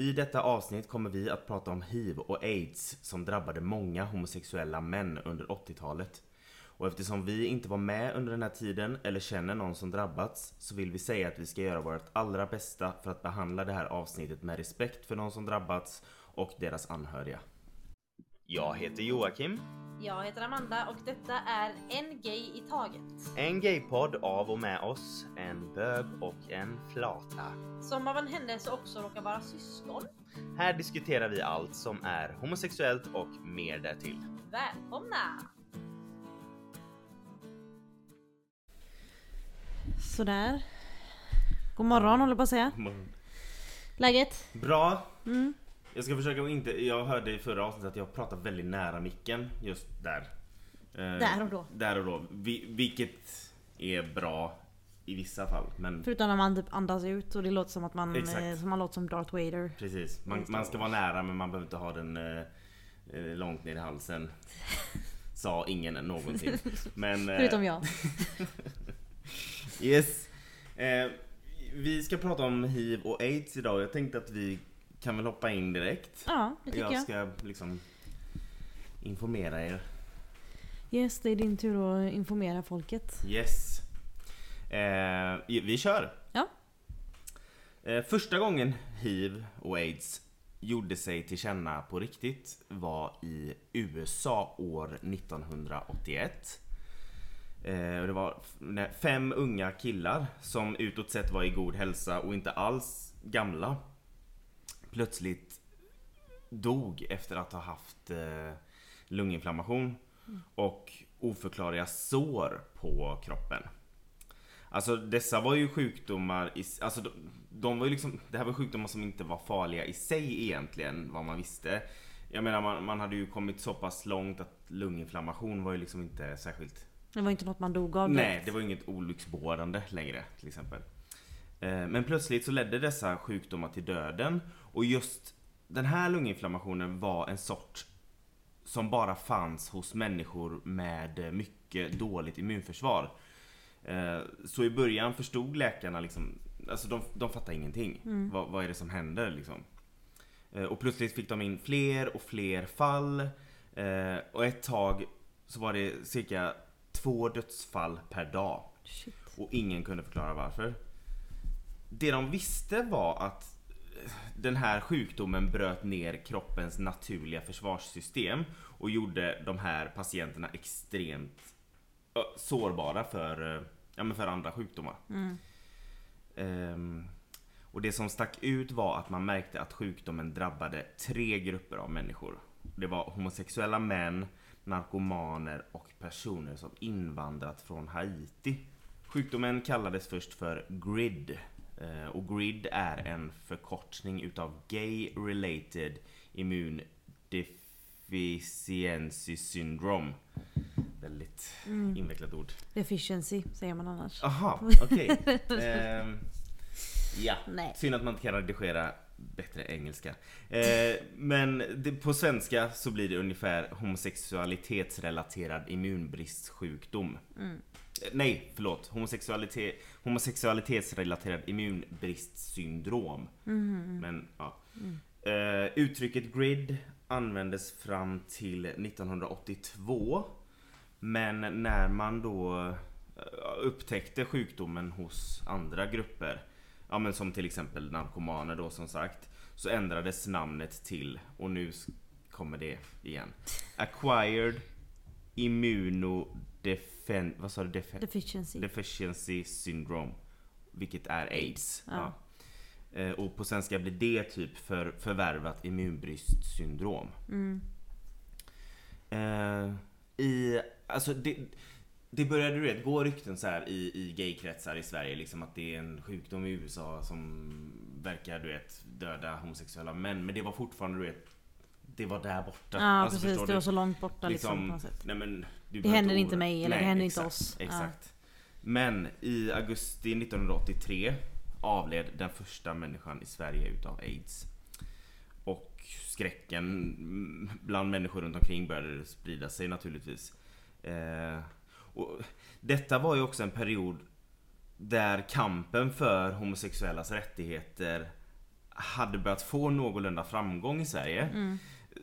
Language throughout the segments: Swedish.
I detta avsnitt kommer vi att prata om hiv och aids som drabbade många homosexuella män under 80-talet. Och eftersom vi inte var med under den här tiden eller känner någon som drabbats så vill vi säga att vi ska göra vårt allra bästa för att behandla det här avsnittet med respekt för de som drabbats och deras anhöriga. Jag heter Joakim. Jag heter Amanda och detta är En Gay i Taget. En gaypodd av och med oss, en bög och en flata. Som av en händelse också råkar vara syskon. Här diskuterar vi allt som är homosexuellt och mer därtill. Välkomna! Sådär. God morgon håller jag på att säga. Läget? Bra. Mm. Jag ska försöka att inte, jag hörde i förra avsnittet att jag pratar väldigt nära micken just där. Eh, Där och då. Där och då. Vi, vilket är bra i vissa fall. Men Förutom när man typ andas ut och det låter som att man, Exakt. eh, som man låter som Darth Vader. precis. Man, man ska vara nära men man behöver inte ha den eh, eh, långt ner i halsen. Sa ingen någonsin. Men, eh, Förutom jag. Yes. Eh, vi ska prata om hiv och aids idag. Jag tänkte att vi kan väl hoppa in direkt. Ja, det tycker jag jag. ska liksom informera er. Yes, det är din tur att informera folket. Yes. Eh, vi kör. Ja. Eh, första gången hiv och aids gjorde sig till känna på riktigt var i USA år 1981. Eh, och det var fem unga killar som utåt sett var i god hälsa och inte alls gamla plötsligt dog efter att ha haft eh, lunginflammation och oförklarliga sår på kroppen. Alltså dessa var ju sjukdomar, i, alltså de, de var ju liksom, det här var sjukdomar som inte var farliga i sig egentligen, vad man visste. Jag menar man, man hade ju kommit så pass långt att lunginflammation var ju liksom inte särskilt Det var inte något man dog av Nej, direkt. det var inget olycksbådande längre till exempel. Eh, Men plötsligt så ledde dessa sjukdomar till döden och just den här lunginflammationen var en sort som bara fanns hos människor med mycket dåligt immunförsvar. Eh, Så i början förstod läkarna liksom, alltså de, de fattade ingenting. Vad, vad är det som händer liksom? Eh, Och plötsligt fick de in fler och fler fall. Och ett tag så var det cirka två dödsfall per dag. Shit. Och ingen kunde förklara varför. Det de visste var att eh, den här sjukdomen bröt ner kroppens naturliga försvarssystem och gjorde de här patienterna extremt sårbara för, eh, ja, men för andra sjukdomar. Ehm, och det som stack ut var att man märkte att sjukdomen drabbade tre grupper av människor. Det var homosexuella män, narkomaner och personer som invandrat från Haiti. Sjukdomen kallades först för GRID. Eh, Och GRID är en förkortning utav Gay Related Immune Deficiency Syndrome. Väldigt invecklat ord. Deficiency säger man annars. Aha, okej. Ehm, ja, Nej. synd att man inte kan redigera bättre engelska. Eh, men det, på svenska så blir det ungefär homosexualitetsrelaterad immunbristsjukdom. Eh, Nej, förlåt. Homosexualitet, homosexualitetsrelaterad immunbristsyndrom. Men ja. Eh, uttrycket GRID användes fram till 1982. Men när man då eh, upptäckte sjukdomen hos andra grupper, ja men som till exempel narkomaner då som sagt, så ändrades namnet till, och nu kommer det igen, Acquired Immunodefen... Vad sa du? Defen- Deficiency. Deficiency Syndrome. Vilket är AIDS. Ja. Ja. Eh, Och på svenska blir det typ för förvärvat immunbristsyndrom. Mm. Eh, I, alltså det, det började du vet, gå rykten så här i, i gaykretsar i Sverige liksom att det är en sjukdom i USA som verkar du vet döda homosexuella män. Men det var fortfarande du vet det var där borta. Ja Alltså, precis, det du? var så långt borta liksom, på något sätt. nej men, Det händer inte mig, eller det händer inte exakt, oss. Ja. Exakt. Men i augusti 1983 avled den första människan i Sverige utav aids. Och skräcken bland människor runt omkring började sprida sig naturligtvis. Eh, och detta var ju också en period där kampen för homosexuellas rättigheter hade börjat få någorlunda framgång i Sverige. Mm.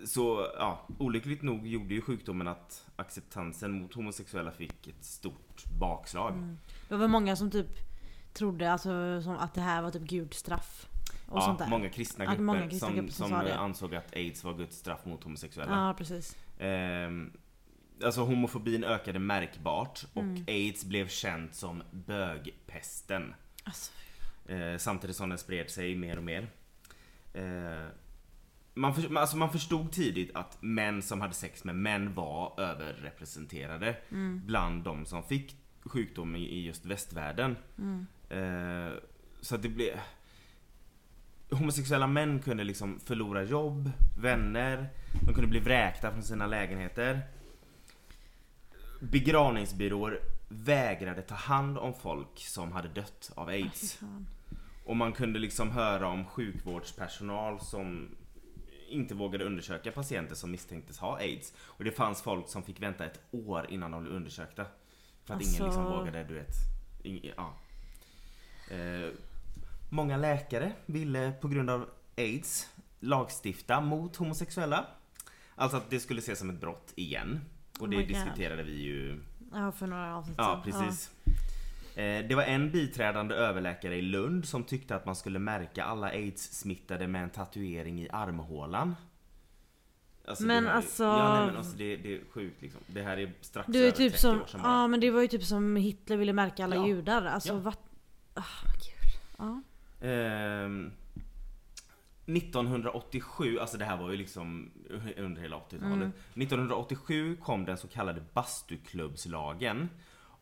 Så ja, olyckligt nog gjorde ju sjukdomen att acceptansen mot homosexuella fick ett stort bakslag. Mm. Det var många som typ trodde alltså, att det här var typ Guds straff. Och ja, sånt där. många kristna grupper, många kristna som, grupper som som ansåg att aids var Guds straff mot homosexuella. Ja precis. Ehm, alltså homofobin ökade märkbart och Mm. aids blev känt som bögpesten. Alltså, Eh, samtidigt som den spred sig mer och mer. Eh, man, för, alltså man förstod tidigt att män som hade sex med män var överrepresenterade mm. bland de som fick sjukdom i, just västvärlden. Mm. Eh, så det blev... Homosexuella män kunde liksom förlora jobb, vänner, de kunde bli vräkta från sina lägenheter. Begravningsbyråer vägrade ta hand om folk som hade dött av aids. Och man kunde liksom höra om sjukvårdspersonal som inte vågade undersöka patienter som misstänktes ha aids. Och det fanns folk som fick vänta ett år innan de blev undersökta. För att ingen liksom Alltså- vågade, du vet. ing- ja. eh, många läkare ville på grund av aids lagstifta mot homosexuella. Alltså att det skulle ses som ett brott igen. Och Oh det God. diskuterade vi ju Ja för några avsnitt Ja, precis. Eh, Det var en biträdande överläkare i Lund som tyckte att man skulle märka alla aids-smittade med en tatuering i armhålan. Alltså, Men det här är- alltså- Ja, nej, men alltså det, det är sjukt liksom. Det här är strax Du är över typ 30 som, år sedan bara. ja men det var ju typ som Hitler ville märka alla Ja. judar. Alltså Ja. vad... Ah, gud. Ja. Ehm, 1987, alltså det här var ju liksom under hela 80-talet. Mm. 1987 kom den så kallade bastuklubbslagen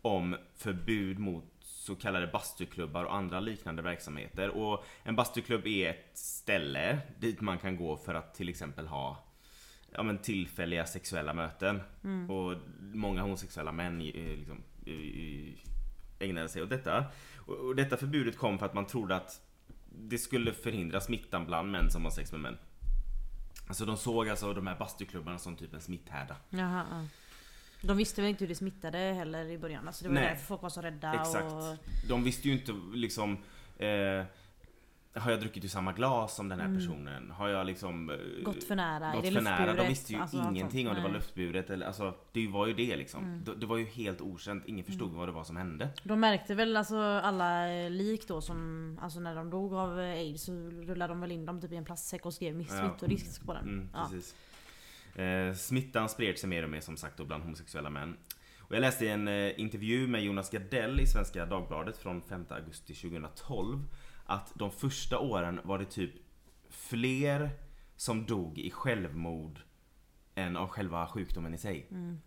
om förbud mot så kallade bastuklubbar och andra liknande verksamheter. Och en bastuklubb är ett ställe dit man kan gå för att till exempel ha ja, men tillfälliga sexuella möten. Mm. Och många homosexuella män eh, liksom, eh, ägnade sig åt detta. Och detta förbudet kom för att man trodde att det skulle förhindra smittan bland män som har sex med män. Alltså de såg alltså de här bastuklubbarna som typ en smitthärda. Jaha, ja. De visste väl inte hur det smittade heller i början. Alltså det var Nej. därför folk var så rädda. Exakt. Och... De visste ju inte liksom eh, Har jag druckit ur samma glas som den här personen? Har jag liksom eh, Mm. Gått för nära. är gått det för nära? De visste ju Alltså, allt ingenting om det var luftburet eller alltså Det var ju det liksom. Det, det var ju helt okänt. Ingen förstod vad det var som hände. De märkte väl alltså alla eh, lik då som, alltså när de dog av eh, aids så rullade de väl in dem typ i en plastsäck och skrev miss- Ja. smittorisk på den. Mm, ja. Eh, smittan spred sig mer och mer som sagt då bland homosexuella män. Och jag läste en eh, intervju med Jonas Gardell i Svenska Dagbladet från 5 augusti 2012 att de första åren var det typ fler som dog i självmord än av själva sjukdomen i sig. Mm.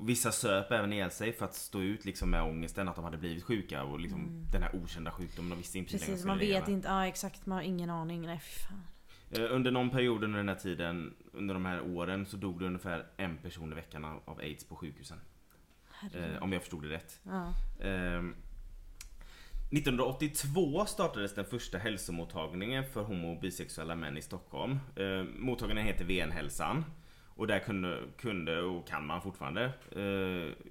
Vissa söp även ihjäl sig för att stå ut liksom med ångesten att de hade blivit sjuka och liksom den här okända sjukdomen. De visste inte Mm. Precis, man vet leva. inte, ja exakt, man har ingen aning. Nej fan. Eh, Under någon period under den här tiden, under de här åren, så dog det ungefär en person i veckan av, aids på sjukhusen. Eh, om jag förstod det rätt. Ja. Ehm, 1982 startades den första hälsomottagningen för homo och bisexuella män i Stockholm. Eh, mottagningen heter VN-hälsan. Och där kunde, kunde och kan man fortfarande eh,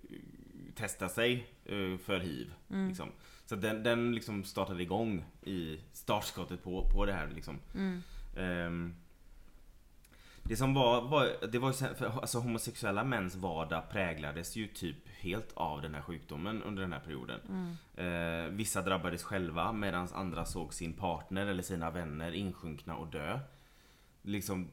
testa sig eh, för hiv. Mm. Liksom. Så den, den liksom startade igång i startskottet på, på det här. Liksom. Mm. Det som var, var det var ju så- för, alltså homosexuella mäns vardag präglades ju typ helt av den här sjukdomen under den här perioden. Mm. Eh, vissa drabbades själva medan andra såg sin partner eller sina vänner insjunkna och dö. Liksom,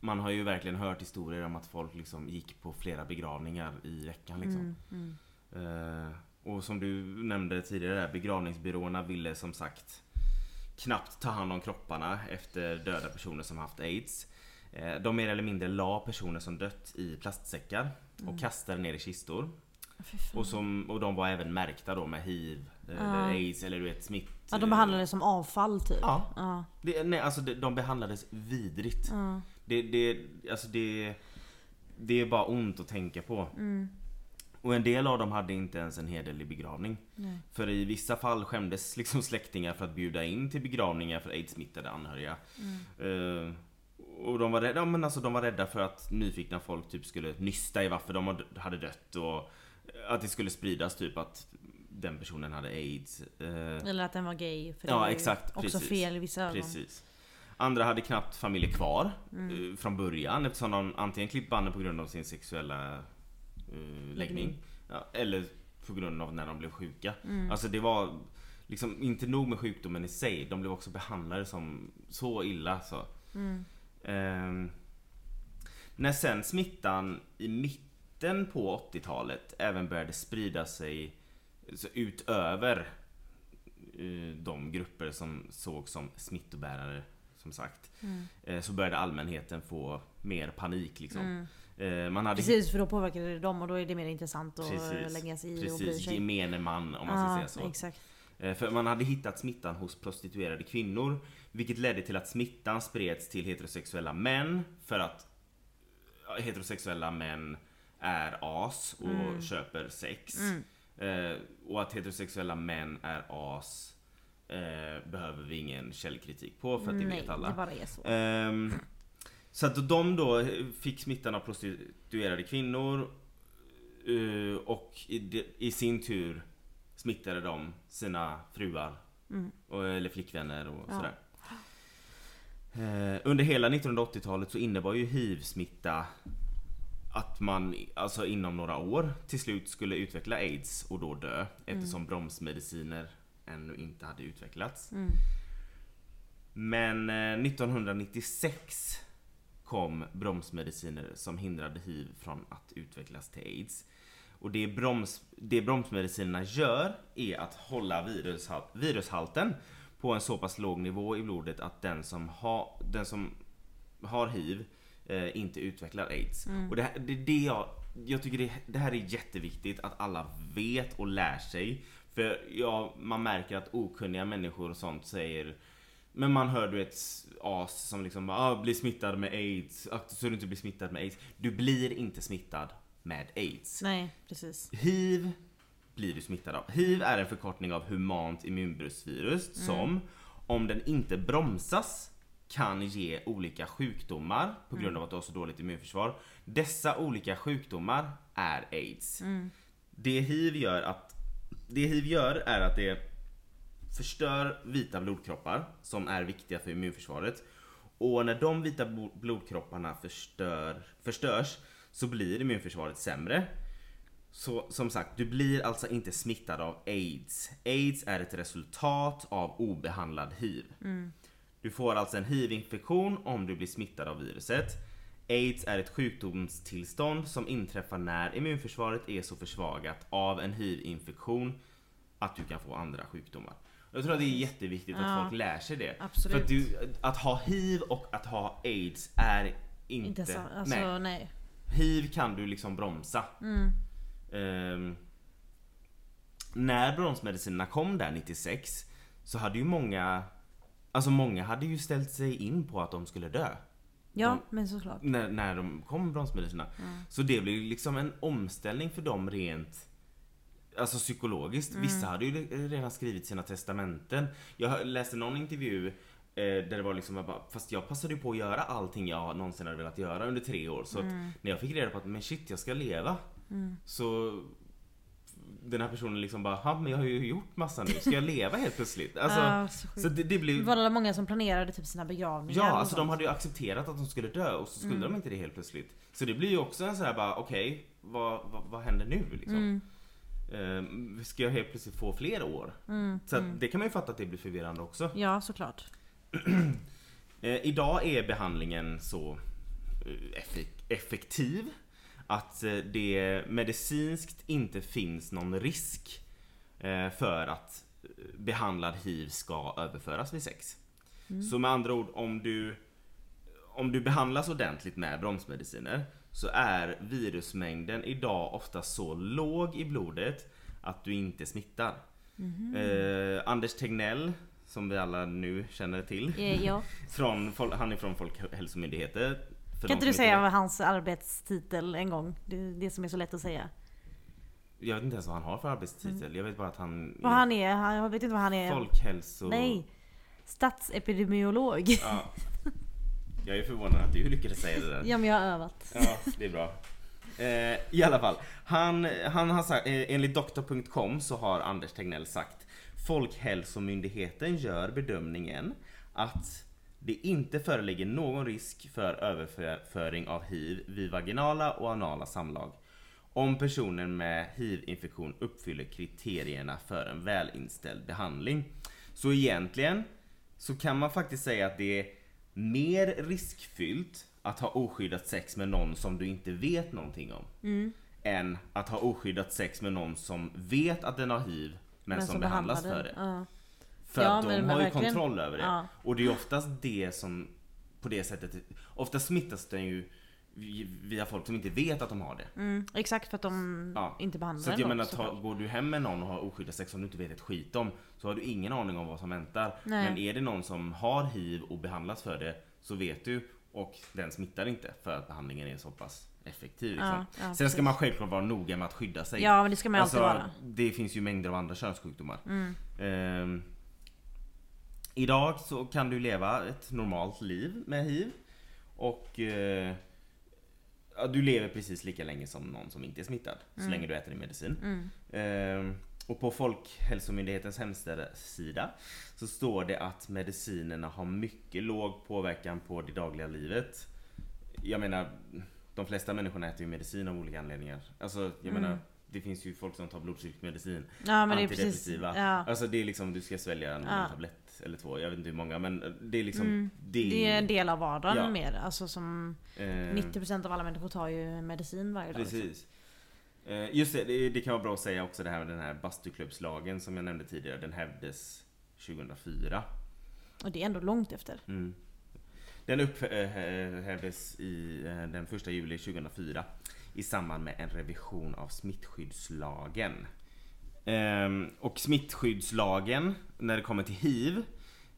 man har ju verkligen hört historier om att folk liksom gick på flera begravningar i veckan. Liksom. Mm. Mm. Eh, och som du nämnde tidigare, där, begravningsbyråerna ville som sagt knappt ta hand om kropparna efter döda personer som haft aids. Eh, de mer eller mindre la personer som dött i plastsäckar och kastade ner i kistor. Och, som, och de var även märkta då med hiv, eh, Ja. eller aids eller du vet smitt. Ja de behandlades som avfall typ. Ja. Ja. Det, nej, alltså de, de behandlades vidrigt. Ja. Det, det, alltså det, det är bara ont att tänka på. Mm. Och en del av dem hade inte ens en hederlig begravning. Nej. För i vissa fall skämdes liksom släktingar för att bjuda in till begravningar för aids-smittade anhöriga. Mm. Eh, de var, rädda, ja, men alltså, de var rädda för att nyfikna folk typ skulle nysta i varför de hade- dött och att det skulle spridas typ att den personen hade aids. Eh, Eller att den var gay. För det Ja, var exakt, Också precis. fel i vissa ögon. precis. Andra hade knappt familjer kvar eh, från början eftersom de antingen klippt banden på grund av sin sexuella eh, läggning. Ja, eller på grund av när de blev sjuka. Alltså det var liksom inte nog med sjukdomen i sig, de blev också behandlade som så illa så. Ehm, när sen smittan i mitten på 80-talet även började sprida sig så utöver eh, de grupper som såg som smittobärare som sagt. eh, Så började allmänheten få mer panik liksom. Eh, Man hade Precis för då påverkar det dem och då är det mer intressant att lägga sig i och bry precis sig. gemene man om man ska säga så. exakt. Eh, För man hade hittat smittan hos prostituerade kvinnor Vilket ledde till att smittan spreds till heterosexuella män För att heterosexuella män är as och Mm. köper sex eh, Och att heterosexuella män är as eh, Behöver vi ingen källkritik på för att det Nej, vet alla det bara är så. Ehm, så att de då fick smittan av prostituerade kvinnor eh, och i, de- i sin tur smittade de sina fruar och, eller flickvänner och Ja. sådär. Eh, under hela 1980-talet så innebar ju hiv-smitta att man alltså inom några år till slut skulle utveckla aids och då dö eftersom bromsmediciner ännu inte hade utvecklats. Men eh, 1996 kom bromsmediciner som hindrade hiv från att utvecklas till aids. Och det, broms, det bromsmedicinerna gör är att hålla virushal, virushalten på en så pass låg nivå i blodet att den som, ha, den som har hiv eh, inte utvecklar aids. Och det, här, det det jag, jag tycker det, det här är jätteviktigt att alla vet och lär sig. För ja, man märker att okunniga människor och sånt säger men man hör du ett as som liksom bara, ah, blir smittad med aids, akta så du inte blir smittad med aids. Du blir inte smittad med aids. Nej, precis. Hiv blir du smittad av. Hiv är en förkortning av humant immunbristvirus som om den inte bromsas kan ge olika sjukdomar på grund av att du har så dåligt immunförsvar. Dessa olika sjukdomar är aids. Det hiv gör att det hiv gör är att det förstör vita blodkroppar som är viktiga för immunförsvaret. Och när de vita blodkropparna förstör, förstörs så blir immunförsvaret sämre. Så som sagt, du blir alltså inte smittad av aids. Aids är ett resultat av obehandlad hiv. Du får alltså en hiv-infektion om du blir smittad av viruset. Aids är ett sjukdomstillstånd som inträffar när immunförsvaret är så försvagat av en hiv-infektion att du kan få andra sjukdomar. Jag tror att det är jätteviktigt att Ja. folk lär sig det. Absolut. För att, du, att ha hiv och att ha aids är inte... Inte så, alltså nej. nej. Hiv kan du liksom bromsa. Ehm, när bromsmedicinerna kom där 96 så hade ju många Alltså många hade ju ställt sig in på att de skulle dö. Ja, men såklart. När, när de kom bromsmedicinerna. Så det blev liksom en omställning för dem rent Alltså psykologiskt. Vissa hade ju redan skrivit sina testamenten. Jag läste någon intervju eh, där det var liksom jag bara, fast jag passade ju på att göra allting jag någonsin hade velat göra under tre år. Så att när jag fick reda på att men shit jag ska leva. Så den här personen liksom bara, "Ha, men jag har ju gjort massa nu, ska jag leva helt plötsligt? Alltså, Ja, så så det, det blev... Det var det många som planerade typ sina begravningar Ja, alltså de hade ju accepterat att de skulle dö och så skulle Mm. de inte det helt plötsligt. Så det blir ju också en sån här bara, okej, vad, vad, vad händer nu liksom? Mm. Ehm, ska jag helt plötsligt få fler år? Mm, Så att det kan man ju fatta att det blir förvirrande också. Ja, såklart. Eh, idag är behandlingen så eh, effek- effektiv att eh, det medicinskt inte finns någon risk eh, för att eh, behandlad hiv ska överföras vid sex. Så med andra ord, om du, om du behandlas ordentligt med bromsmediciner så är virusmängden idag ofta så låg i blodet att du inte smittar. Eh, Anders Tegnell, som vi alla nu känner till, Eh, Ja. från, han är från Folkhälsomyndigheten. Kan inte du säga vad hans arbetstitel en gång? Det är det som är så lätt att säga. Jag vet inte ens vad han har för arbetstitel. Jag vet bara att han Vad han är? Jag vet inte vad han är. folkhälso... Nej. Statsepidemiolog. Ja. Jag är förvånad att du lyckades säga det där. Ja men jag har övat. Ja, det är bra. Eh, I alla fall, han, han har sagt, eh, enligt doktor.com så har Anders Tegnell sagt Folkhälsomyndigheten gör bedömningen att det inte föreligger någon risk för överföring av hiv vid vaginala och anala samlag. Om personen med hiv-infektion uppfyller kriterierna för en välinställd behandling. Så egentligen så kan man faktiskt säga att det är mer riskfyllt att ha oskyddat sex med någon som du inte vet någonting om. Mm. Än att ha oskyddat sex med någon som vet att den har hiv men, som, behandlas behandlar för det. Ja. För Ja, att de har ju verkligen. kontroll över det. Ja. Och det är oftast det som på det sättet, ofta smittas den ju via folk som inte vet att de har det. Mm, exakt för att de Ja. inte behandlar Så att jag menar, ta, går du hem med någon och har oskyddat sex som du inte vet ett skit om så har du ingen aning om vad som väntar. Nej. Men är det någon som har hiv och behandlas för det så vet du och den smittar inte för att behandlingen är så pass effektiv. Liksom. Ja, ja, Sen ska man självklart vara noga med att skydda sig. Ja men det ska man ju alltid Alltså, vara. Det finns ju mängder av andra könssjukdomar. Mm. Ehm, idag så kan du leva ett normalt liv med hiv. Och eh, du lever precis lika länge som någon som inte är smittad. Så länge du äter din medicin. Mm. Ehm, och på Folkhälsomyndighetens hemsida så står det att medicinerna har mycket låg påverkan på det dagliga livet. Jag menar, de flesta människorna äter ju medicin av olika anledningar. Alltså, jag menar, det finns ju folk som tar blodtrycksmedicin. Ja men det är antidepressiva. Ja. Alltså det är liksom, du ska svälja en Ja. tablett eller två, jag vet inte hur många men det är liksom Mm. det, Det är en del av vardagen Ja. mer. Alltså som eh, 90% av alla människor tar ju medicin varje dag. liksom. Precis. Eh, Just det, det, kan vara bra att säga också det här med den här bastuklubbslagen som jag nämnde tidigare. Den hävdes 2004. Och det är ändå långt efter. Mm. Den upphävdes i eh, den 1 juli 2004 i samband med en revision av smittskyddslagen. Ehm, och smittskyddslagen, när det kommer till hiv,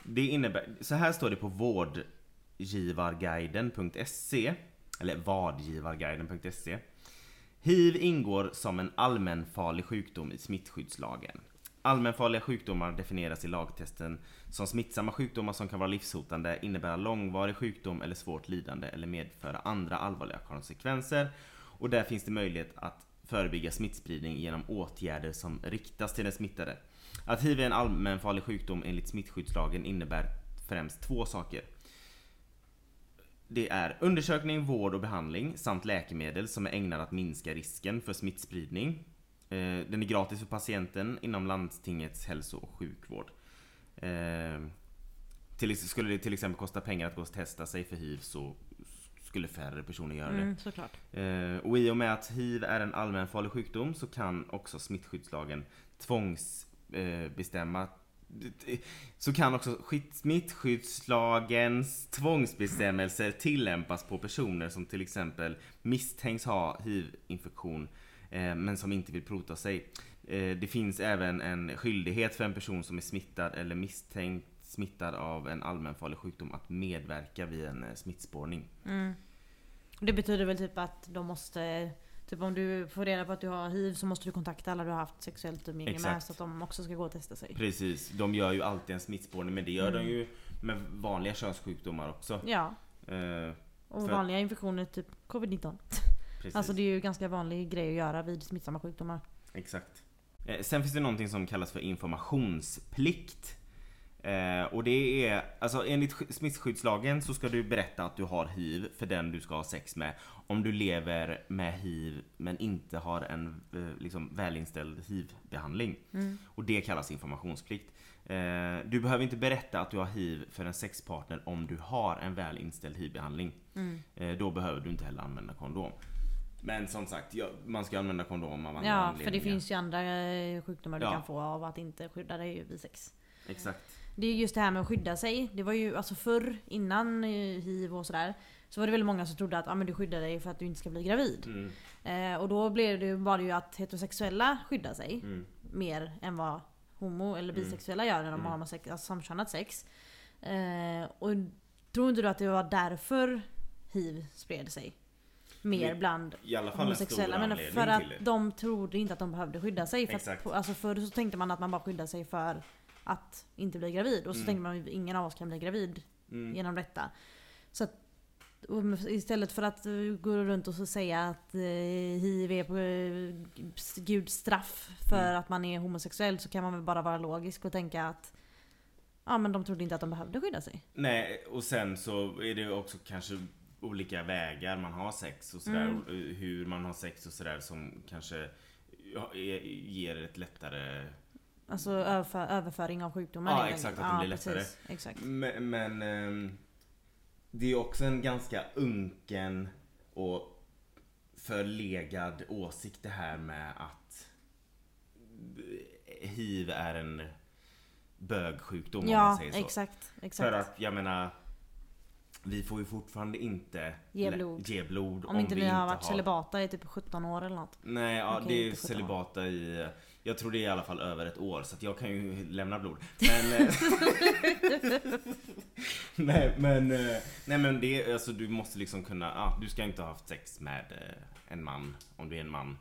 det innebär, så här står det på vårdgivarguiden.se eller vadgivarguiden.se Hiv ingår som en allmänfarlig sjukdom i smittskyddslagen. Allmänfarliga sjukdomar definieras i lagtesten som smittsamma sjukdomar som kan vara livshotande, innebära långvarig sjukdom eller svårt lidande eller medföra andra allvarliga konsekvenser. Och där finns det möjlighet att förebygga smittspridning genom åtgärder som riktas till den smittade. Att hiv är en allmänfarlig sjukdom enligt smittskyddslagen innebär främst två saker. Det är undersökning, vård och behandling samt läkemedel som är ägnade att minska risken för smittspridning. Eh, den är gratis för patienten inom landstingets hälso och sjukvård. Eh, skulle det till exempel kosta pengar att gå och testa sig för hiv så skulle färre personer göra det. Mm, såklart. Eh, och i och med att hiv är en allmänfarlig sjukdom så kan också smittskyddslagen tvångsbestämma eh, så kan också smittskyddslagens tvångsbestämmelser tillämpas på personer som till exempel misstänks ha hiv-infektion eh, men som inte vill prota sig. Det finns även en skyldighet för en person som är smittad eller misstänkt smittad av en allmänfarlig sjukdom att medverka vid en eh, smittspårning. Mm. Det betyder väl typ att de måste Typ om du får reda på att du har hiv så måste du kontakta alla du har haft sexuellt umgänge med så att de också ska gå och testa sig. Precis, de gör ju alltid en smittspårning men det gör Mm. de ju med vanliga könssjukdomar också. Ja. Eh, Och För- vanliga infektioner typ covid-19. precis. Alltså det är ju ganska vanlig grej att göra vid smittsamma sjukdomar. Exakt. Eh, sen finns det någonting som kallas för informationsplikt. Eh, och det är, alltså enligt sk- smittskyddslagen så ska du berätta att du har hiv för den du ska ha sex med. Om du lever med hiv men inte har en eh, liksom, välinställd hiv-behandling. Mm. Och det kallas informationsplikt. Eh, du behöver inte berätta att du har hiv för en sexpartner om du har en välinställd hiv-behandling. Mm. Eh, då behöver du inte heller använda kondom. Men som sagt, man ska använda kondom av andra Ja, för det finns ju andra eh, sjukdomar du Ja. kan få av att inte skydda dig vid sex. Exakt. Det är just det här med att skydda sig. Det var ju alltså förr, innan eh, hiv och sådär. Så var det väldigt många som trodde att ah, men du skyddar dig för att du inte ska bli gravid. Mm, Eh, och då blev det, var det ju att heterosexuella skyddar sig. mm, mer än vad homo eller Mm. bisexuella gör när de Mm. har sex, alltså samkönat sex. Eh, och tror inte du att det var därför hiv spred sig? Mer bland I alla fall homosexuella. Men för att de trodde inte att de behövde skydda sig. För att, alltså förr så tänkte man att man bara skyddade sig för att inte bli gravid. Och så Mm. tänkte man att ingen av oss kan bli gravid Mm. genom detta. Så att, istället för att eh, gå runt och så säga att eh, hiv är på eh, Guds straff för Mm. att man är homosexuell så kan man väl bara vara logisk och tänka att Ja men de trodde inte att de behövde skydda sig. Nej, och sen så är det också kanske olika vägar man har sex och sådär. Mm. och Hur man har sex och sådär som kanske ger ett lättare... Alltså överför, överföring av sjukdomar. Ja, exakt, att det blir lättare. precis, Exakt. Men, men ehm, det är också en ganska unken och förlegad åsikt det här med att hiv är en bögsjukdom om man Ja, säger så. exakt. exakt. För att jag menar vi får ju fortfarande inte Ge blod. ge blod Om, inte vi har varit celibata i typ 17 år eller något. Nej, ja, det är inte 17 år. celibata i Jag tror det är i alla fall över ett år så att jag kan ju lämna blod. Men eh, Nej men eh, Nej men det är alltså du måste liksom kunna ja, Du ska inte ha haft sex med eh, en man Om du är en man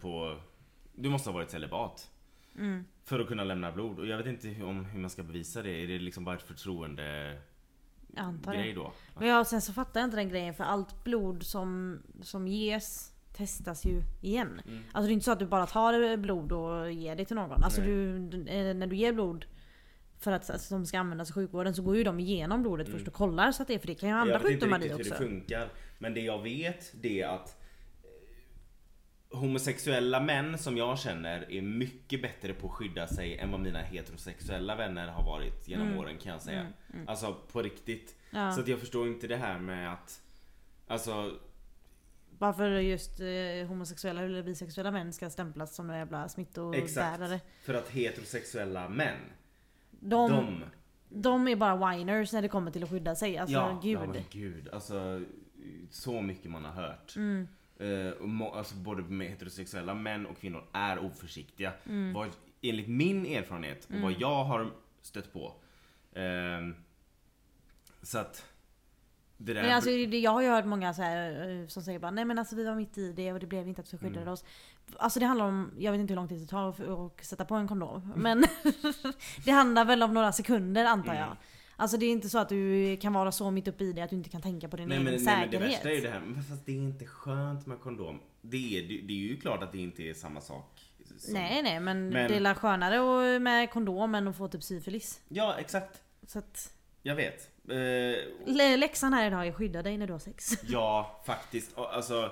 på Du måste ha varit celibat Mm. För att kunna lämna blod och jag vet inte hur, om hur man ska bevisa det. Är det liksom bara ett förtroende Jag antar grej då? Men ja, sen så fattar jag inte den grejen för allt blod som, som ges testas ju igen. Mm. Alltså det är inte så att du bara tar blod och ger det till någon. Alltså du, eh, när du ger blod för att alltså, de ska användas i sjukvården så går ju de igenom blodet Mm. först och kollar så att det är för det kan ju ha andra jag vet inte sjukdomar i riktigt hur också. det funkar. Men det jag vet det är att homosexuella män som jag känner är mycket bättre på att skydda sig än vad mina heterosexuella vänner har varit genom Mm. åren kan jag säga. Mm, mm. Alltså på riktigt. Ja. Så att jag förstår inte det här med att Alltså Varför just eh, homosexuella eller bisexuella män ska stämplas som några jävla smittobärare. för att heterosexuella män De, De, de är bara whiners när det kommer till att skydda sig. Alltså ja, gud. ja men gud. Alltså så mycket man har hört. Mm, Må, alltså både med heterosexuella män och kvinnor är oförsiktiga. mm, Vad, enligt min erfarenhet och vad Mm. jag har stött på. ehm, så att det där... Men alltså, jag har ju hört många så här, eh, som säger bara nej men alltså vi var mitt i det och det blev inte att vi skyddade Mm. oss. Alltså det handlar om, jag vet inte hur lång tid det tar att att sätta på en kondom. Men det handlar väl om några sekunder antar jag. Alltså det är inte så att du kan vara så mitt uppe i det att du inte kan tänka på din nej, egen men, nej men det säkerhet. värsta är ju det här, men fast det är inte skönt med kondom. Det är, det, det är ju klart att det inte är samma sak. som- Nej nej men, Men- det är skönare med kondom än att få typ syfilis. Ja exakt, Så att, jag vet. Eh, lä- läxan här idag är skydda dig när du har sex. ja faktiskt, alltså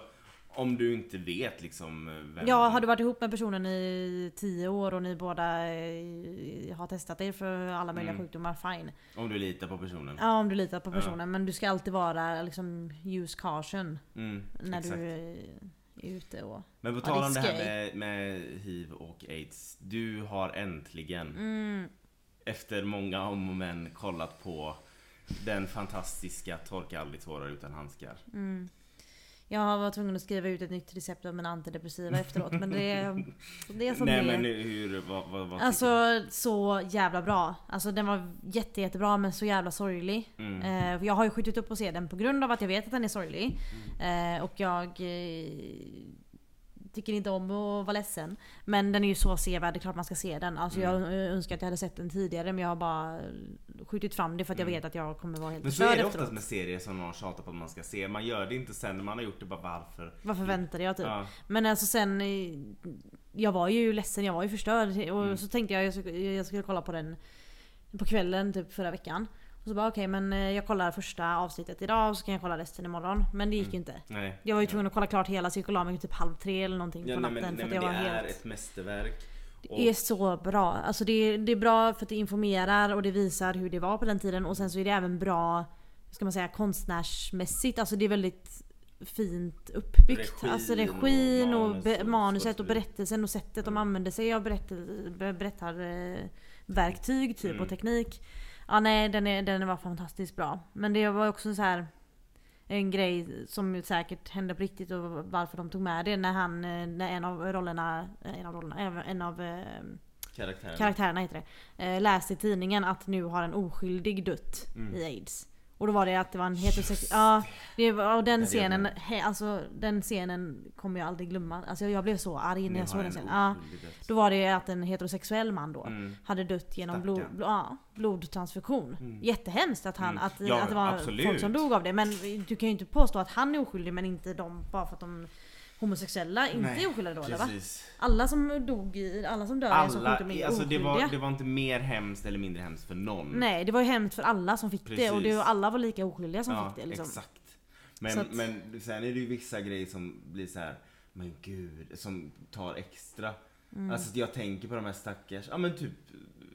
om du inte vet liksom vem... Ja, har du varit ihop med personen i tio år och ni båda eh, har testat er för alla möjliga Mm. sjukdomar, fine. Om du litar på personen. Ja, om du litar på Ja. personen. Men du ska alltid vara liksom use caution Mm, när exakt. du eh, är ute och... Men på Ja, tal om det här med, med hiv och aids. Du har äntligen Mm, efter många om och men kollat på den fantastiska Torka aldrig tårar utan handskar. mm. Jag var tvungen att skriva ut ett nytt recept av mina antidepressiva efteråt men det, det är som Nej det men hur, vad, vad, vad Alltså så jävla bra. Alltså den var jätte, jättebra men så jävla sorglig. mm. Eh, jag har ju skjutit upp och se den på grund av att jag vet att den är sorglig. Mm. Eh, och jag eh, tycker inte om att vara ledsen. Men den är ju så sevärd, det är klart man ska se den. Alltså jag Mm. eh, önskar att jag hade sett den tidigare men jag har bara skjutit fram det för att jag Mm. vet att jag kommer vara helt Men så är det oftast med serier som någon tjatar på att man ska se. Man gör det inte sen när man har gjort det bara varför. Vad förväntade jag typ? Ja. Men alltså sen... eh, Jag var ju ledsen, jag var ju förstörd. Och Mm. så tänkte jag jag skulle, jag skulle kolla på den på kvällen typ förra veckan. Och så bara okej men eh, jag kollar första avsnittet idag och så kan jag kolla resten imorgon. Men det gick Mm. ju inte. Nej. Jag var ju tvungen att kolla klart hela så jag mig typ halv tre eller någonting Ja, på nej, natten. men, för nej, att jag det var är helt... ett mästerverk. Och, Det är så bra. Alltså det, är, det är bra för att det informerar och det visar hur det var på den tiden. Och sen så är det även bra, ska man säga, konstnärsmässigt. Alltså det är väldigt fint uppbyggt. Regin alltså regin och manus och manuset och berättelsen och sättet de Mm. använder sig av berättarverktyg typ Mm. och teknik. Ja nej den, är, den var fantastiskt bra. Men det var också så här en grej som säkert hände på riktigt och varför de tog med det när han, eh, när en av rollerna, en av rollerna, en av eh, karaktären. karaktärerna heter det, eh, läste i tidningen att nu har en oskyldig dött Mm. i aids. Och då var det att det var en heterosexuell... Ja, det var, och den scenen, jag. he, alltså den scenen kommer jag aldrig glömma. Alltså jag blev så arg när jag såg den en scenen. Ja, då var det att en heterosexuell man då Mm. hade dött genom blod, blod, ja, blodtransfusion. Mm. Jättehemskt att, han, Mm. att, Ja, att det var absolut. folk som dog av det. Men du kan ju inte påstå att han är oskyldig men inte de bara för att de homosexuella inte är oskyldiga då va? precis. Alla som dog i, alla som dör Alla, sjukdom är alltså det oskyldiga. var, det var inte mer hemskt eller mindre hemskt för någon. Nej det var ju hemskt för alla som fick det och det, Precis. alla var lika oskyldiga som ja, fick det liksom. exakt. Men, att- men sen är det ju vissa grejer som blir så här. men gud, som tar extra. Mm. Alltså jag tänker på de här stackars, ja men typ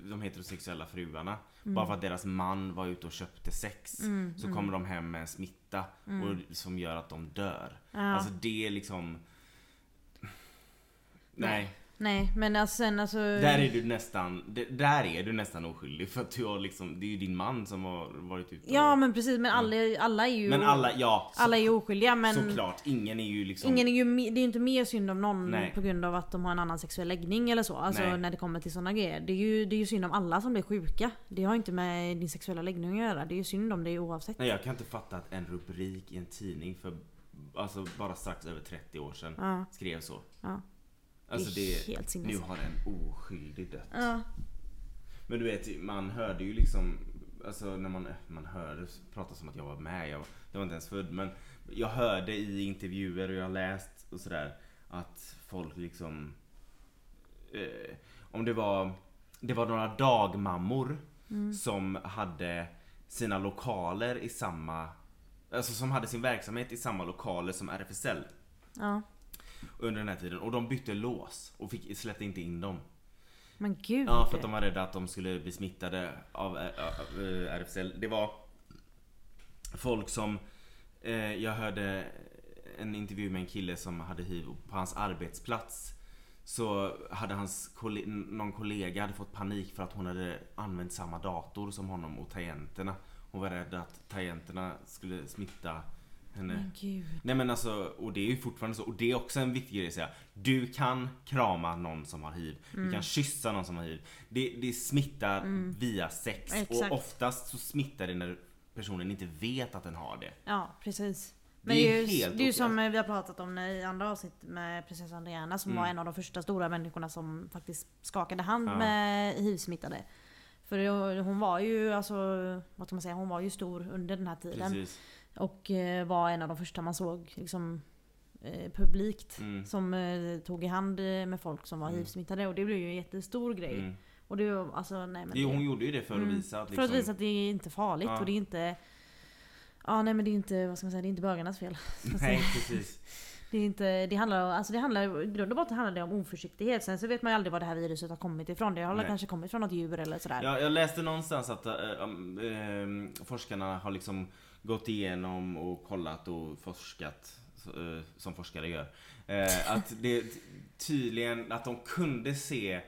de heterosexuella fruarna. Mm. Bara för att deras man var ute och köpte sex. så kommer de hem med en smitta och, som gör att de dör. Mm. Ja. Alltså det är liksom... Nej. Nej men alltså sen alltså. Där är du nästan, där är du nästan oskyldig för att du har liksom, det är ju din man som har varit ute och, Ja men precis men alla, alla är ju Men alla, ja. Så, alla är ju oskyldiga men Såklart, ingen är ju liksom... Ingen är ju, det är ju inte mer synd om någon Nej. på grund av att de har en annan sexuell läggning eller så. Alltså Nej. när det kommer till såna grejer. Det är, ju, det är ju synd om alla som blir sjuka. Det har inte med din sexuella läggning att göra. Det är ju synd om det oavsett. Nej jag kan inte fatta att en rubrik i en tidning för alltså bara strax över 30 år sedan Ja. skrev så. Ja. Alltså Det är helt sinnes. nu har en oskyldig dött. Ja. Men du vet, man hörde ju liksom, alltså när man, man hörde prata som att jag var med, jag, jag var inte ens född, men jag hörde i intervjuer och jag har läst och sådär att folk liksom, eh, om det var, det var några dagmammor som hade sina lokaler i samma, alltså som hade sin verksamhet i samma lokaler som RFSL ja. Under den här tiden och de bytte lås och fick, släppte inte in dem. Men gud. Ja, för att de var rädda att de skulle bli smittade av eh, eh, RFSL. Det var folk som... Eh, jag hörde en intervju med en kille som hade hiv och på hans arbetsplats. Så hade hans kolle- någon kollega hade fått panik för att hon hade använt samma dator som honom och tangenterna. Hon var rädd att tangenterna skulle smitta henne. Men gud. Nej men alltså, och det är ju fortfarande så. Och det är också en viktig grej att säga. Du kan krama någon som har hiv. Mm. Du kan kyssa någon som har hiv. Det, det smittar via sex. Exakt. Och oftast så smittar det när personen inte vet att den har det. Ja precis. Det Men är det är ju, helt det är ju som vi har pratat om i andra avsnitt med prinsessan Diana som Mm. var en av de första stora människorna som faktiskt skakade hand Ja. med hiv-smittade. För hon var ju alltså, vad ska man säga, hon var ju stor under den här tiden. Precis. Och eh, var en av de första man såg liksom, eh, publikt. Mm. Som eh, tog i hand med folk som var Mm. hiv-smittade. Och det blev ju en jättestor grej. Mm. Och det, alltså, nej, men det, hon gjorde ju det för att Mm. visa att För liksom, att visa att det är inte farligt Ja. och det är inte... Ja nej men det är inte, vad ska man säga, det är inte bögarnas fel. Nej precis. Det, är inte, det handlar om, alltså det handlar, i grund och botten handlar det om oförsiktighet. Sen så vet man ju aldrig var det här viruset har kommit ifrån. Det har Nej. kanske kommit från något djur eller sådär. Ja, jag läste någonstans att äh, ehm, forskarna har liksom gått igenom och kollat och forskat eh, som forskare gör. Eh, att det tydligen att de kunde se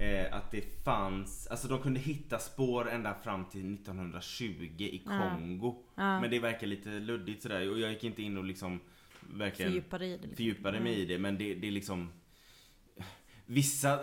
eh, att det fanns, alltså de kunde hitta spår ända fram till 1920 i Ja. Kongo. Ja. Men det verkar lite luddigt sådär och jag gick inte in och liksom verkligen Fördjupade i det. Liksom. fördjupade mig i det men det, det är liksom Vissa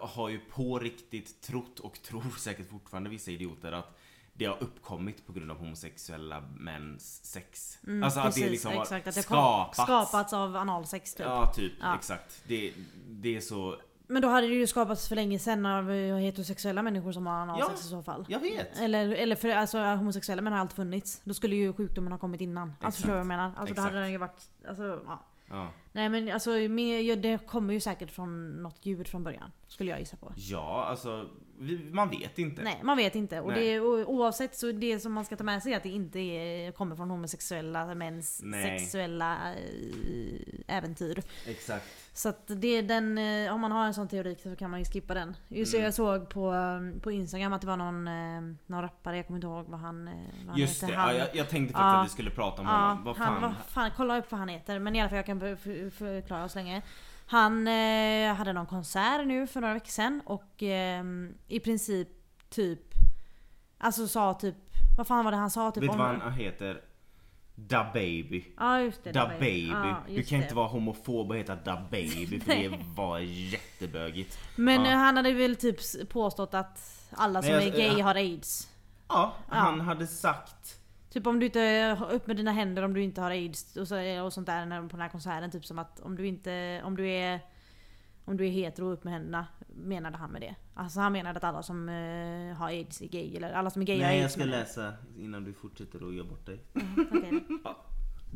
har ju på riktigt trott och tror säkert fortfarande vissa idioter att det har uppkommit på grund av homosexuella mäns sex. Mm, alltså att det precis, liksom har exakt, att det skapats. skapats av analsex typ. Ja, typ. Ja. Exakt. Det, det är så... Men då hade det ju skapats för länge sedan av eh, heterosexuella människor som har analsex Ja. i så fall. Jag vet. Eller, eller för alltså, homosexuella män har alltid funnits. Då skulle ju sjukdomen ha kommit innan. Alltså Exakt. förstår du vad jag menar? Alltså då Exakt. hade den ju varit... Alltså, ja. Ja. Nej men alltså det kommer ju säkert från något djur från början. Skulle jag gissa på. ja, alltså vi, man vet inte. Nej, man vet inte. Och, Nej. det, och oavsett så det som man ska ta med sig är att det inte är, kommer från homosexuella mäns Nej. sexuella äh, äventyr. Exakt. Så att det är den, eh, om man har en sån teori så kan man ju skippa den. Just det, Mm. Jag såg på, eh, på Instagram att det var någon, eh, någon rappare, jag kommer inte ihåg vad han, eh, vad han Just det. heter. Ja, Han, jag, jag tänkte faktiskt Ja. att vi skulle prata om Ja, honom. Vad fan? han, vad fan, kolla upp vad han heter. Men i alla fall jag kan för- för- förklara så länge. Han eh, hade någon konsert nu för några veckor sedan och eh, i princip typ Alltså sa typ Vad fan var det han sa? Typ Vet du vad han heter? Da baby. Ja just det. Da det var- baby. Ja, du kan det. inte vara homofob och heta da baby för det var jättebögigt. Men Ja. han hade väl typ påstått att alla som Nej, är jag- gay jag- har aids. Ja, han hade sagt Typ om du inte har upp med dina händer om du inte har aids och, så, och sånt där när- på den här konserten. Typ som att om du inte, om du är om du är hetero upp med händerna menade han med det. Alltså han menade att alla som eh, har aids är gay eller alla som är gay har Nej jag aids. ska läsa innan du fortsätter och gör bort dig. Okej.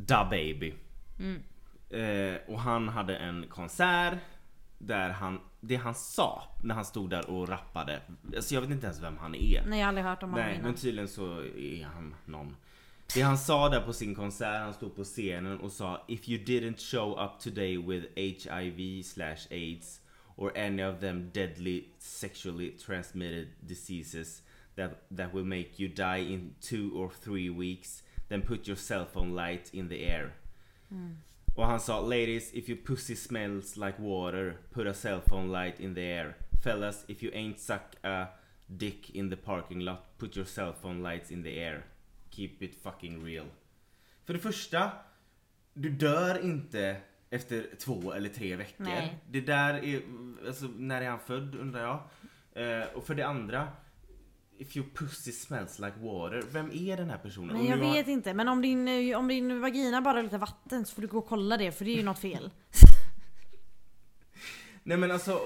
Da baby. Mm. Eh, och han hade en konsert där han, det han sa när han stod där och rappade, alltså jag vet inte ens vem han är. Nej jag har aldrig hört om honom Nej, innan. men tydligen så är han någon. Det han sa där på sin konsert, han stod på scenen och sa If you didn't show up today with HIV slash AIDS or any of them deadly sexually transmitted diseases that, that will make you die in two or three weeks then put your cell phone light in the air. Mm. Och han sa Ladies, if your pussy smells like water, put a cell phone light in the air. Fellas, if you ain't suck a dick in the parking lot, put your cell phone lights in the air. Keep it fucking real. För det första, du dör inte efter två eller tre veckor. Nej. Det där är, alltså när är han född undrar jag? Eh, och för det andra, if your pussy smells like water, vem är den här personen? Men jag har- vet inte, men om din, eh, om din vagina bara luktar vatten så får du gå och kolla det för det är ju något fel. Nej men alltså,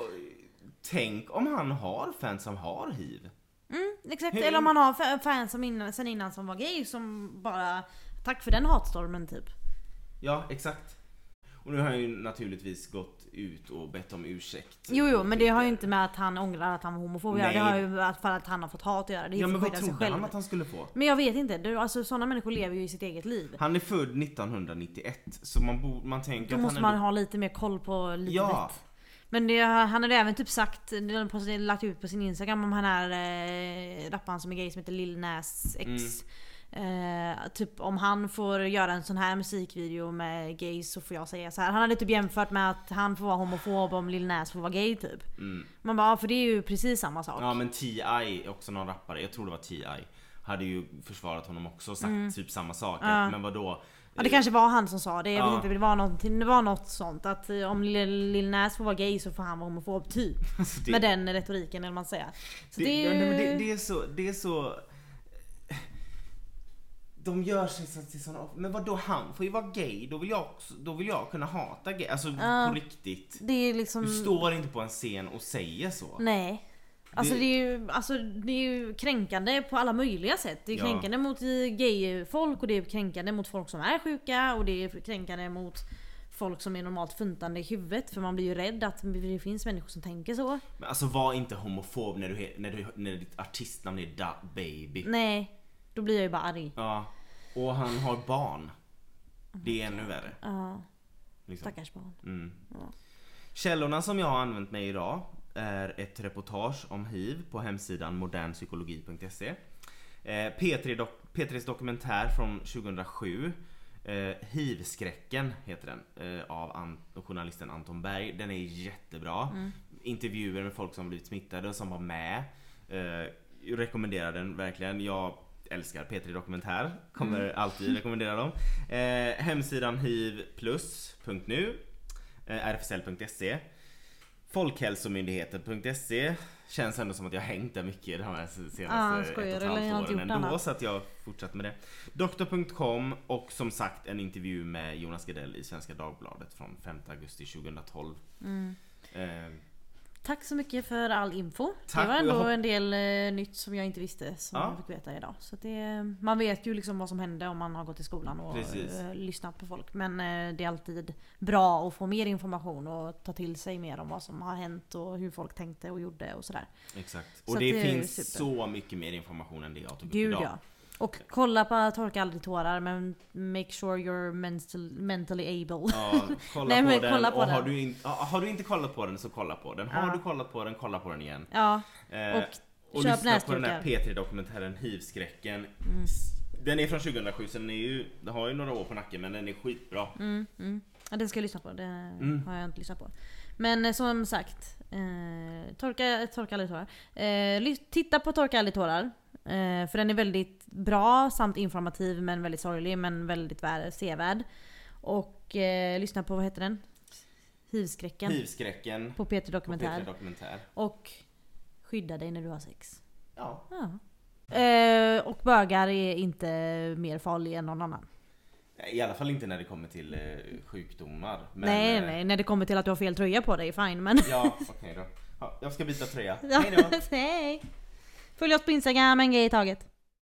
tänk om han har fans som har hiv. Mm, exakt, Hur- eller om man har fa- fans som innan, sen innan som var gay som bara Tack för den hatstormen typ. Ja, exakt. Och nu har han ju naturligtvis gått ut och bett om ursäkt. Jo jo men det har ju inte med att han ångrar att han var homofob. Nej. Det har ju med att- han har fått hat att göra. Det är Ja men vad trodde han att han skulle få? Men jag vet inte, du, alltså sådana människor lever ju i sitt eget liv. Han är född 1991, så man, bo, man tänker Då att måste han man ändå... ha lite mer koll på livet. Ja. Men det, han hade även typ sagt, lagt ut på sin instagram om han är eh, rapparen som är gay som heter Lil Nas X. Eh, typ om han får göra en sån här musikvideo med gays så får jag säga så här. Han hade typ jämfört med att han får vara homofob om Lil Nas får vara gay typ. Mm. Man bara, ja, för det är ju precis samma sak. Ja men T.I. också någon rappare, jag tror det var T.I. Hade ju försvarat honom också och sagt typ samma sak. Mm. Ja. Men vadå? Ja det kanske var han som sa det, jag Ja. vet inte, det var, någonting, det var något sånt att eh, om Lil, Nas får vara gay så får han vara homofob typ. Alltså, det- Med den retoriken eller man säger. Så det, det, är ju... det, är så, det är så... De gör sig så till såna... Men vad då han får ju vara gay, då vill jag, också, då vill jag kunna hata gay. Alltså Ja. på riktigt. det är liksom... Du står inte på en scen och säger så. Nej. Alltså Det- är ju, alltså det är ju kränkande på alla möjliga sätt. Det är Ja. kränkande mot gay-folk och det är kränkande mot folk som är sjuka och det är kränkande mot folk som är normalt funtande i huvudet för man blir ju rädd att det finns människor som tänker så. Men alltså var inte homofob när, du, när, du, när ditt artistnamn är Da Baby. Nej, då blir jag ju bara arg. Ja. Och han har barn. Det är ännu värre. Ja, Liksom. stackars barn. Mm. Ja. Källorna som jag har använt mig idag är ett reportage om hiv på hemsidan modernpsykologi.se. Eh, P3 dok- P3s dokumentär från 2007 eh, Hiv-skräcken heter den eh, av An- journalisten Anton Berg. Den är jättebra. Intervjuer med folk som blivit smittade och som var med. Eh, rekommenderar den verkligen. Jag älskar P3 Dokumentär. Kommer alltid rekommendera dem. Eh, hemsidan hivplus.nu eh, rfsl.se Folkhälsomyndigheten.se Känns ändå som att jag har hängt där mycket de här senaste Ja, ett och skojar ett halvt åren ändå annat. så att jag fortsatt med det. Doktor.com och som sagt en intervju med Jonas Gardell i Svenska Dagbladet från 5 augusti 2012. Mm. Eh, Tack så mycket för all info. Tack, det var ändå en del eh, nytt som jag inte visste som Ja. jag fick veta idag. Så det, man vet ju liksom vad som hände om man har gått i skolan och Precis. eh, lyssnat på folk. Men eh, det är alltid bra att få mer information och ta till sig mer om vad som har hänt och hur folk tänkte och gjorde och sådär. exakt. Så Och det, att det är finns så mycket mer information än det jag tog upp Gud idag. ja. Och kolla på Torka aldrig tårar men make sure you're mental, mentally able. Ja, kolla Nej, på men den kolla på och har den. du, in, har du inte kollat på den så kolla på den. Har Ja. du kollat på den, kolla på den igen. Ja, Eh, och och köp lyssna på den här P3-dokumentären Hiv-skräcken. Mm. Den är från 2007 så den, är ju, den har ju några år på nacken men den är skitbra. Mm, mm. Ja, den ska jag lyssna på. Det Mm. har jag inte lyssnat på. Men eh, som sagt, eh, torka, torka aldrig tårar. Eh, titta på Torka aldrig tårar. Eh, för den är väldigt bra samt informativ men väldigt sorglig men väldigt vär, sevärd. Och eh, lyssna på, vad heter den? Hivskräcken. Hiv-skräcken På P3 Dokumentär. På P3-dokumentär. och skydda dig när du har sex. Ja. Ja. Eh, och bögar är inte mer farliga än någon annan. I alla fall inte när det kommer till eh, sjukdomar. Men, nej, eh, nej, när det kommer till att du har fel tröja på dig, fine men... Ja, okej då. Ja, jag ska byta tröja. Ja, Hej då. Hej! Följ oss på Instagram, en grej i taget.